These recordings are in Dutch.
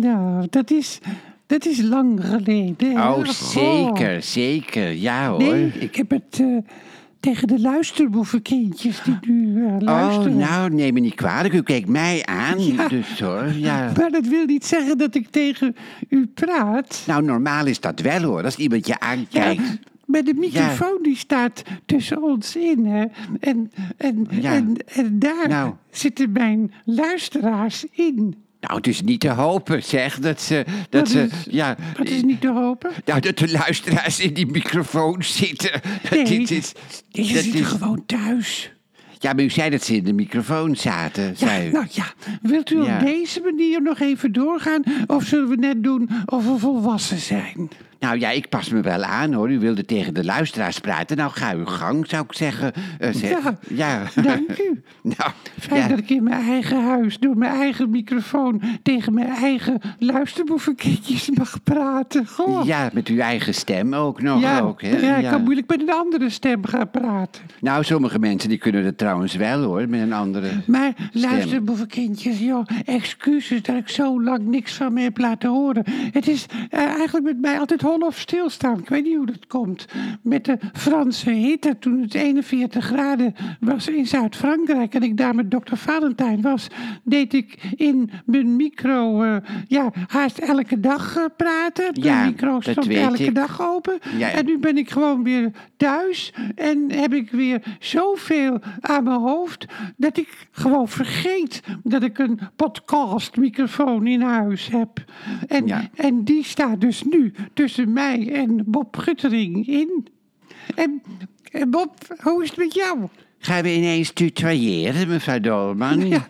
Nou, dat is, dat is lang geleden. hè? Oh, zeker, zeker. Ja hoor. Nee, ik heb het eh, tegen de luisterboevenkindjes die nu eh, Oh, luisteren. nou, neem me niet kwalijk. U kijkt mij aan. Ja. Dus hoor, ja. Maar dat wil niet zeggen dat ik tegen u praat. Nou, normaal is dat wel hoor. Als iemand je Ja, aankijkt. maar de microfoon die staat tussen ons in. Hè? En, en, Ja. en, en daar Nou. zitten mijn luisteraars in. Nou, het is niet te hopen, zeg. Dat ze. Dat Dat ze is- ja. Dat is niet te hopen. Nou, dat de luisteraars in die microfoon zitten. Dat dit is, dat zitten is- gewoon thuis. Ja, maar u zei dat ze in de microfoon zaten. Ja, zei u. nou ja, wilt u Ja. op deze manier nog even doorgaan? Of zullen we net doen of we volwassen zijn? Nou ja, ik pas me wel aan hoor. U wilde tegen de luisteraars praten. Nou, ga uw gang, zou ik zeggen. Eh, ze- Ja, ja. dank u. nou, Fijn ja. dat ik in mijn eigen huis, door mijn eigen microfoon, tegen mijn eigen luisterboevenkindjes mag praten. Goh. ja, met uw eigen stem ook nog. Ja, ook, hè? ja, ik kan moeilijk met een andere stem gaan praten. Nou, sommige mensen die kunnen dat trouwens wel hoor, met een andere. Maar luister, boevenkindjes, joh, excuses dat ik zo lang niks van me heb laten horen. Het is eh, eigenlijk met mij altijd hol of stilstaan. Ik weet niet hoe dat komt. Met de Franse hitte, toen het 41 graden was in Zuid-Frankrijk... en ik daar met dokter Valentijn was... deed ik in mijn micro eh, ja, haast elke dag eh, praten. Mijn Ja, micro stond elke ik. dag open. Ja. En nu ben ik gewoon weer thuis en heb ik weer zoveel aan mijn hoofd dat ik gewoon vergeet dat ik een podcastmicrofoon in huis heb. En, Ja. en die staat dus nu tussen mij en Bob Guttering in. En, en Bob, hoe is het met jou? Gaan we ineens tutoyeren, mevrouw Dolman? Ja.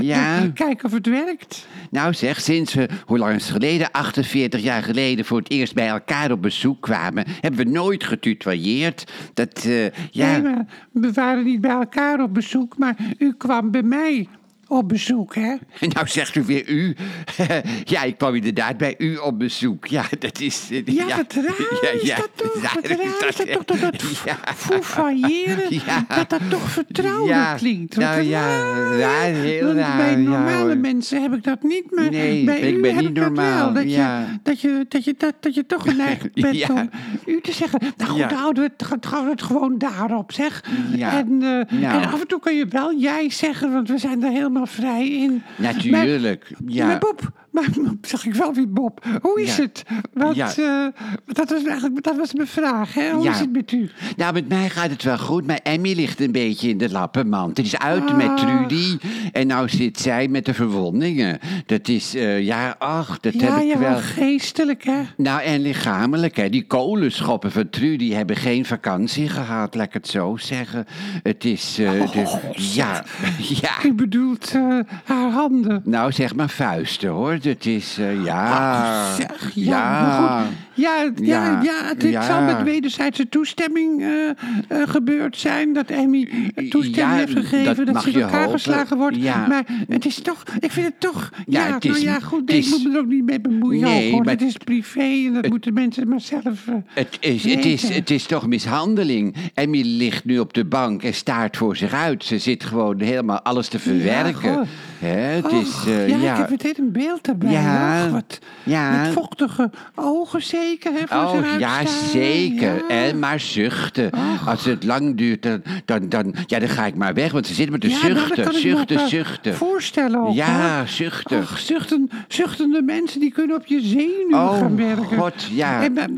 ja. Kijk of het werkt. Nou zeg, sinds we, hoe lang is het geleden, 48 jaar geleden, voor het eerst bij elkaar op bezoek kwamen, hebben we nooit getutoyeerd. Dat, eh, ja. Nee, maar we waren niet bij elkaar op bezoek, maar u kwam bij mij op bezoek, hè? Nou zegt u weer u. ja, ik kwam inderdaad bij u op bezoek. Ja, dat is... eh, Ja, wat raar is dat toch? raar Wat raar is dat toch, dat dat Ja. foefailleren, Ja. dat dat toch vertrouwelijk Ja, klinkt. Wat nou ja, raar. heel raar, Bij ja, normale mensen heb ik dat niet, maar Nee, bij ik u ben heb niet ik dat normaal, wel. Dat, ja. je, dat, je, dat, je, dat, dat je toch geneigd bent Ja. om u te zeggen... Nou goed, Ja. dan houden we het, we het gewoon daarop, zeg. Ja. En, Nou. en af en toe kun je wel jij zeggen, want we zijn er helemaal vrij in. Natuurlijk, ja. Maar zeg ik wel weer Bob, hoe is Ja. het? Want Ja. eh, dat, was eigenlijk, dat was mijn vraag, hè? Hoe Ja. is het met u? Nou, met mij gaat het wel goed, maar Emmy ligt een beetje in de lappenmand. Het is uit Ah. met Trudy en nou zit zij met de verwondingen. Dat is, eh, ja, ach, dat heb ik ja, wel... geestelijk, hè? Nou, en lichamelijk, hè. Die kolenschoppen van Trudy hebben geen vakantie gehad, laat ik het zo zeggen. Het is, eh, Oh, de, ja, ja. U bedoelt haar handen. Nou, zeg maar vuisten, hoor. Dat is, eh, ja. Zeg, ja, maar goed. Ja, ja, ja, Ja, het, ja. zal met wederzijdse toestemming eh, eh, gebeurd zijn. Dat Emmy toestemming Ja, heeft gegeven dat ze in elkaar hopen. geslagen wordt. Maar het is toch, ik vind het toch... Ja, Ja, nou ja, goed, is- ik moet me er ook niet mee bemoeien. Nee, ook, hoor. maar- Het is privé en dat moeten mensen maar zelf... eh, Het is, het, is, het is toch mishandeling. Emmy ligt nu op de bank en staart voor zich uit. Ze zit gewoon helemaal alles te verwerken. het Och, is, eh, ja, ja. ik heb meteen een beeld erbij. Ja, wat, ja. Met vochtige ogen zeker, hè, voor Oh, ja, zeker. Ja. En maar zuchten. Als het lang duurt, dan, dan, dan, ja, dan ga ik maar weg. Want ze zit maar te Ja, nou, zuchten, ik me zuchten, eh, zuchten. Voorstellen ook. Ja, hoor. Och, zuchten, zuchtende mensen die kunnen op je zenuwen Oh, gaan werken. God, ja. En waar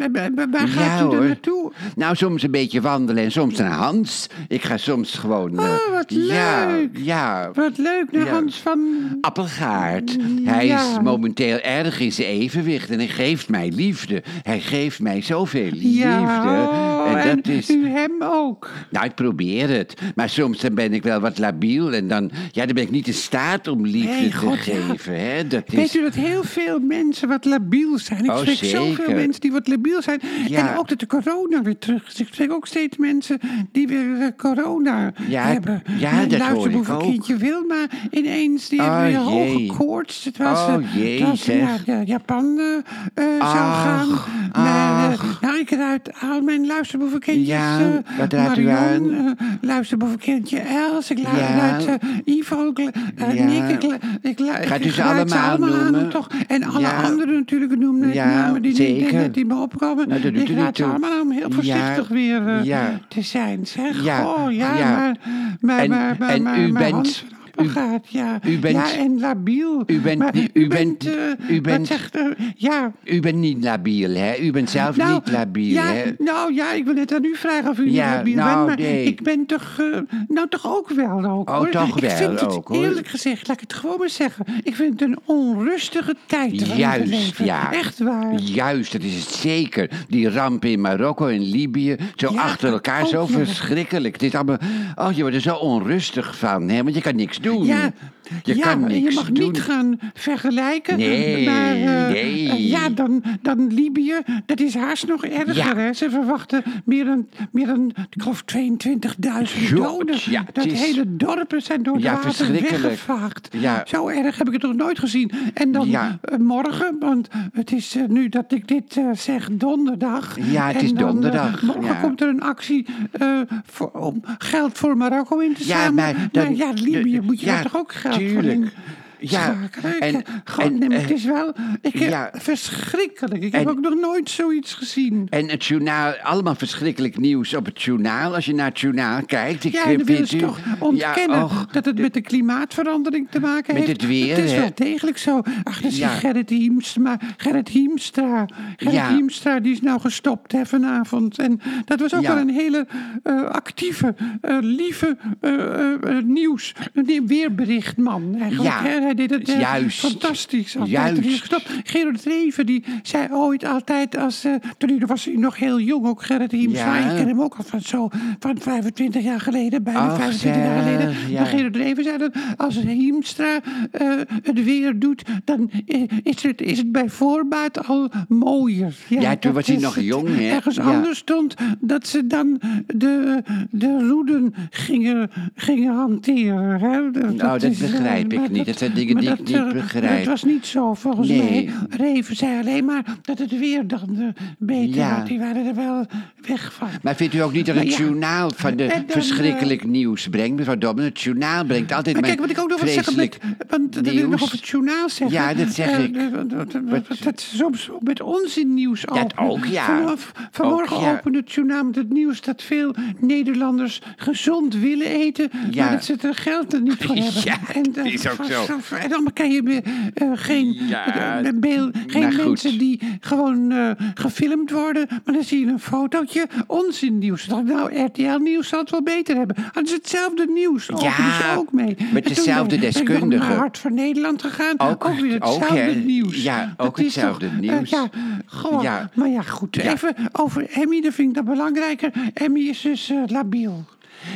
Ja, gaat u er naartoe? Nou, soms een beetje wandelen en soms naar Hans. Ik ga soms gewoon... eh, Oh, wat Ja, leuk. ja. Wat leuk, naar. Hans van... Appelgaard. Hij Ja. is momenteel erg in zijn evenwicht en hij geeft mij liefde. Hij geeft mij zoveel liefde. Ja, oh, en en dat is... u hem ook. Nou, ik probeer het. Maar soms dan ben ik wel wat labiel en dan, ja, dan ben ik niet in staat om liefde te God, ja. geven. Hè? Dat is... Weet u dat heel veel mensen wat labiel zijn? Ik Oh, spreek zeker. zoveel mensen die wat labiel zijn. Ja. En ook dat de corona weer terug is. Ik spreek ook steeds mensen die weer eh, corona Ja, hebben. ja, dat hoor ik luisterboevenkindje Wilma ineens, die Oh, heeft weer hoge jee. koorts. Het was, Oh, eh, jee, zeg. naar Japan eh, zou gaan. Ach. nou, ik ruit al mijn luisterboevenkindjes. Ja, eh, wat ruikt u Marion, aan? eh, luisterboevenkindje Els. Ik Ja. ruit eh, Ivo, ik, uh, Ja. Nick. Ik, ik, Gaat u ze allemaal aan, noemen? toch? En alle Ja. anderen natuurlijk noemen. Ja, namen die, zeker. Die, die me opkomen. Nou, dat ik raad ze allemaal aan om heel voorzichtig weer eh, Ja. te zijn. Zeg, Ja. oh ja, maar... maar, En- maar, maar, en u bent- Ja. u bent- ja, en labiel. U bent Maar niet- u bent- eh, u wat bent- zegt, eh, ja, U bent niet labiel, hè? U bent zelf niet labiel, Nou, ja, hè? Nou ja, ik wil net aan u vragen of u Ja, niet labiel nou, bent. Maar nee. ik ben toch, eh, nou toch ook wel ook, Oh, hoor. toch ik wel vind het, ook, hoor. eerlijk gezegd, laat ik het gewoon maar zeggen. Ik vind het een onrustige tijd Juist, leven. ja. Echt waar. Juist, dat is het zeker. Die rampen in Marokko en Libië, zo Ja, achter elkaar, zo verschrikkelijk. Het is allemaal, oh, je wordt er zo onrustig van, hè? Want je kan niks doen. Ja, je ja, kan niks je mag doen. niet gaan vergelijken. Nee, maar, eh, nee. eh, ja, dan, dan Libië, dat is haast nog erger. Ja. Hè? Ze verwachten meer dan, meer dan ik geloof 22.000 Jot, doden. ja, dat is- hele dorpen zijn door Ja, water weggevaagd. Ja. Zo erg heb ik het nog nooit gezien. En dan Ja. eh, morgen, want het is eh, nu dat ik dit eh, zeg, donderdag. Ja, het En is dan, eh, donderdag, morgen ja. komt er een actie eh, voor, om geld voor Marokko in te Ja, zamelen. maar dan- ja, Libië de- moet je ja, daar toch ook geld tuurlijk. Ja, en- eh, en, het is wel ik, eh, ja. verschrikkelijk. Ik heb ook nog nooit zoiets gezien. En het journaal, allemaal verschrikkelijk nieuws op het journaal. Als je naar het journaal kijkt. Ik Ja, dan ze u- toch ontkennen Ja, och, dat het met de klimaatverandering te maken Met heeft. het weer, Het is hè? wel degelijk zo. Ach, dat is Ja. Gerrit Hiemstra. Gerrit Hiemstra. Gerrit Ja. Hiemstra, die is nou gestopt hè, vanavond. En dat was ook wel een hele eh, actieve, eh, lieve nieuws. Een weerberichtman eigenlijk. Ja, deed het eh, juist. fantastisch. Juist. Gestopt. Gerard Reven, die zei ooit altijd, als, eh, toen hij, was hij nog heel jong, ook Gerrit Hiemstra. Ja. Ik ken hem ook al van zo, van 25 jaar geleden, bijna Ach, 25 jaar geleden. ja. Maar Gerard Reven zei dat als Hiemstra eh, het weer doet, dan is, het, is het bij voorbaat al mooier. Ja, toen dat was hij nog jong, hè? Ergens anders stond dat ze dan de, de roeden gingen, gingen hanteren. Hè? Dat, Nou, dat eh, begrijp ik niet. Dat dingen maar die ik dat, niet eh, begrijp. Dat was niet zo, volgens Nee. mij. Reven zei alleen maar dat het weer dan eh, beter Ja. Die waren er wel weg van. Maar vindt u ook niet dat het ja. journaal van de dan, verschrikkelijk nieuws brengt? Mevrouw Dobben, het journaal brengt altijd Maar kijk, wat ik ook nog wil zeggen met, want dat wil ik nog nieuws. op het journaal zeggen. Ja, dat zeg Eh, ik. eh, dat- dat- dat- Dat is soms ook met onzinnieuws Dat openen. ook, ja. Vanaf, vanmorgen Ook, ja. opende het journaal met het nieuws dat veel Nederlanders gezond willen eten, Ja. maar dat ze er geld er niet voor hebben. Ja, dat is ook zo. En dan kan je weer, eh, geen, Ja, eh, beeld, geen goed. mensen die gewoon eh, gefilmd worden, maar dan zie je een fotootje onzinnieuws. Dan, nou, RTL Nieuws zal het wel beter hebben. Dat is hetzelfde nieuws. openen ze ook mee. met En dezelfde ben ik- ben deskundigen. naar Hart voor Nederland gegaan. Ook- Ook, weer hetzelfde nieuws. Ja, ook hetzelfde toch, nieuws. ja, gewoon. Ja. Maar ja, goed. Ja. Even over Emmy, dat vind ik dat belangrijker. Emmy is dus labiel.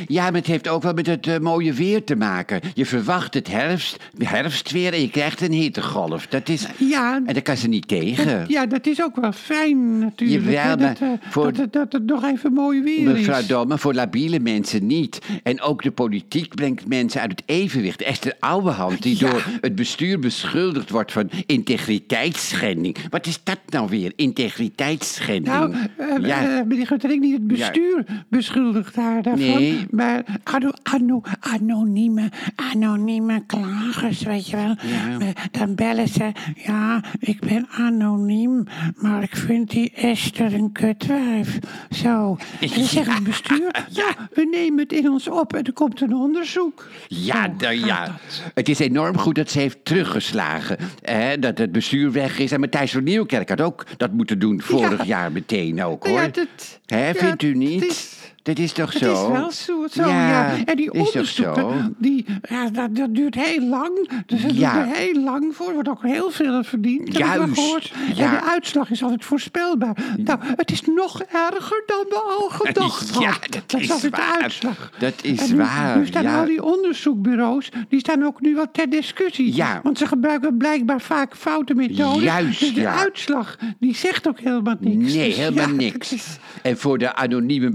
Ja, maar het heeft ook wel met het eh, mooie weer te maken. Je verwacht het herfst, herfstweer en je krijgt een hittegolf. Dat is, Ja, en daar kan ze niet tegen. ja, dat is ook wel fijn natuurlijk. Jawel, hè, dat, maar eh, voor- dat, het- dat het nog even mooi weer Mevrouw is. Domme, voor labiele mensen niet. En ook de politiek brengt mensen uit het evenwicht. Esther Ouwehand, die Ja. door het bestuur beschuldigd wordt van integriteitsschending. Wat is dat nou weer, integriteitsschending? Nou, eh, ja. meneer Guttering, niet het bestuur beschuldigt haar daarvan. Nee. Maar ano, ano, anonieme, anonieme klagers, weet je wel. Ja. Eh, Dan bellen ze, ja, ik ben anoniem, maar ik vind die Esther een kutwijf. Zo. En dan zegt het bestuur, ja, we nemen het in ons op en er komt een onderzoek. Ja, Zo ja. dat. Het is enorm goed dat ze heeft teruggeslagen. Hè, dat het bestuur weg is. En Matthijs van Nieuwkerk had ook dat moeten doen vorig Ja. jaar meteen ook, hoor. ja, dat- Hè, ja, vindt u niet? Dat is toch Het zo? is wel zo, zo ja. En die onderzoeken, zo? die, ja, dat, dat duurt heel lang. Dus Ja. duurt er heel lang voor. Er wordt ook heel veel verdiend, Juist, ja. En de uitslag is altijd voorspelbaar. Nou, het is nog erger dan we al gedacht Ja, hadden. dat is altijd de uitslag. Dat is nu, waar, Nu staan ja. al die onderzoekbureaus, die staan ook nu wel ter discussie. Ja. Want ze gebruiken blijkbaar vaak foute methoden. Juist, dus de ja. uitslag, die zegt ook helemaal niks. Nee, Dus helemaal ja, niks. het is- En voor de anonieme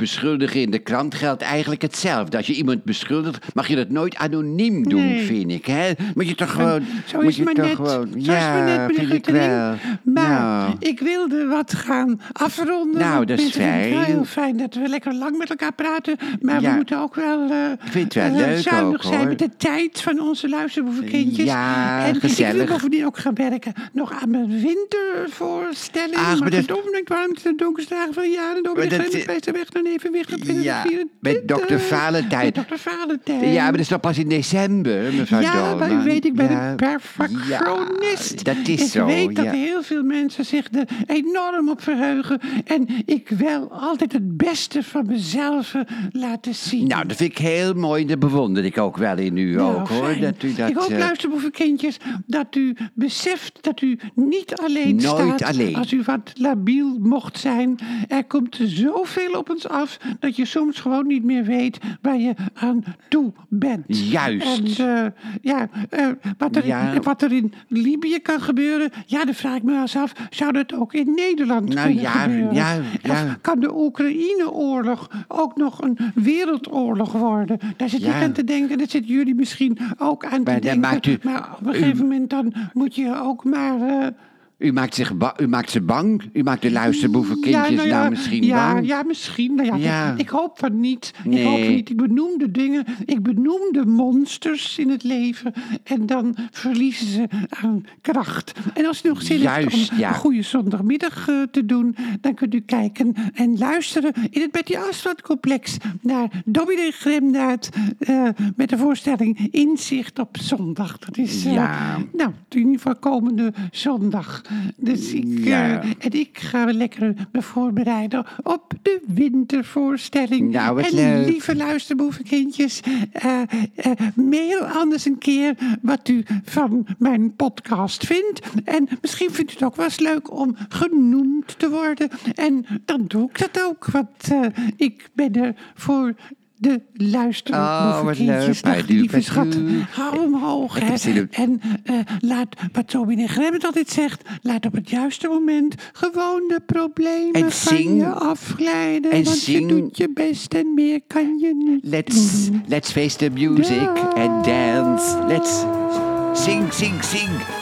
in de krant geldt eigenlijk hetzelfde. Als je iemand beschuldigt, mag je dat nooit anoniem doen, Nee. vind ik. Hè? Moet je toch gewoon... Zo moet is je maar toch net. Gewoon, ja, vind ik wel. Maar Nou. ik wilde wat gaan afronden. Nou, dat is vinden het fijn. heel fijn dat we lekker lang met elkaar praten. Maar Ja. we moeten ook wel, eh, Ik vind het wel eh, leuk zuinig ook, zijn hoor. met de tijd van onze luisterboevenkindjes. Ja, en ik wil gezellig. bovendien ook gaan werken nog aan mijn wintervoorstelling. Ach, maar maar dat-. Omdenkt warmte de donkerste dagen van het jaar. En de dat- de weg naar evenwicht Ja, 2024. met dokter Valentijn. Met dokter Valentijn. Ja, maar dat is toch pas in december, mevrouw Ja, Dolman? maar u weet, ik ben Ja, een perfectionist. Dat is ik zo, weet dat heel veel mensen zich er enorm op verheugen. En ik wil altijd het beste van mezelf laten zien. Nou, dat vind ik heel mooi. Dat bewonder ik ook wel in u Nou, ook, hoor. fijn. Dat u dat, ik hoop, eh, luisterboevenkindjes, dat u beseft dat u niet alleen Nooit staat alleen. als u wat labiel mocht zijn. Er komt zoveel op ons af dat je soms gewoon niet meer weet waar je aan toe bent. Juist. En eh, ja, eh, wat, er, Ja. wat er in Libië kan gebeuren, ja, dan vraag ik me eens af, zou dat ook in Nederland Nou, kunnen ja, gebeuren? ja, ja. Of kan de Oekraïne-oorlog ook nog een wereldoorlog worden? Daar zit Ja. ik aan te denken, dat zitten jullie misschien ook aan te Maar dan denken. u- maar op een gegeven moment dan moet je ook maar... eh, U maakt, zich u maakt ze bang. U maakt de luisterboevenkindjes nou, ja, misschien ja, bang. Ja, misschien. Nou ja, Ja. Ik hoop van niet. Ik hoop van niet. Ik benoem de dingen. Ik benoem de monsters in het leven. En dan verliezen ze aan kracht. En als u nog zin heeft om ja. een goede zondagmiddag eh, te doen... dan kunt u kijken en luisteren in het Betty Aswad complex... naar Dominee Gremdaad eh, met de voorstelling Inzicht op zondag. Dat is Ja. nou, in ieder geval komende zondag. Dus ik, Ja. eh, en ik ga me lekker me voorbereiden op de wintervoorstelling. Nou, wat en leuk. lieve luisterboevenkindjes, eh, mail anders een keer wat u van mijn podcast vindt. En misschien vindt u het ook wel eens leuk om genoemd te worden. En dan doe ik dat ook, want ik ben er voor de Oh, wat leuk. Dag, lieve schat. Hou hè. zin in- En eh, laat, wat Dominee Grebbet altijd zegt, laat op het juiste moment gewoon de problemen En van zing. je afglijden. En want zing. je doet je best en meer kan je niet Let's, doen. let's face the music and dance. Let's sing, sing, sing.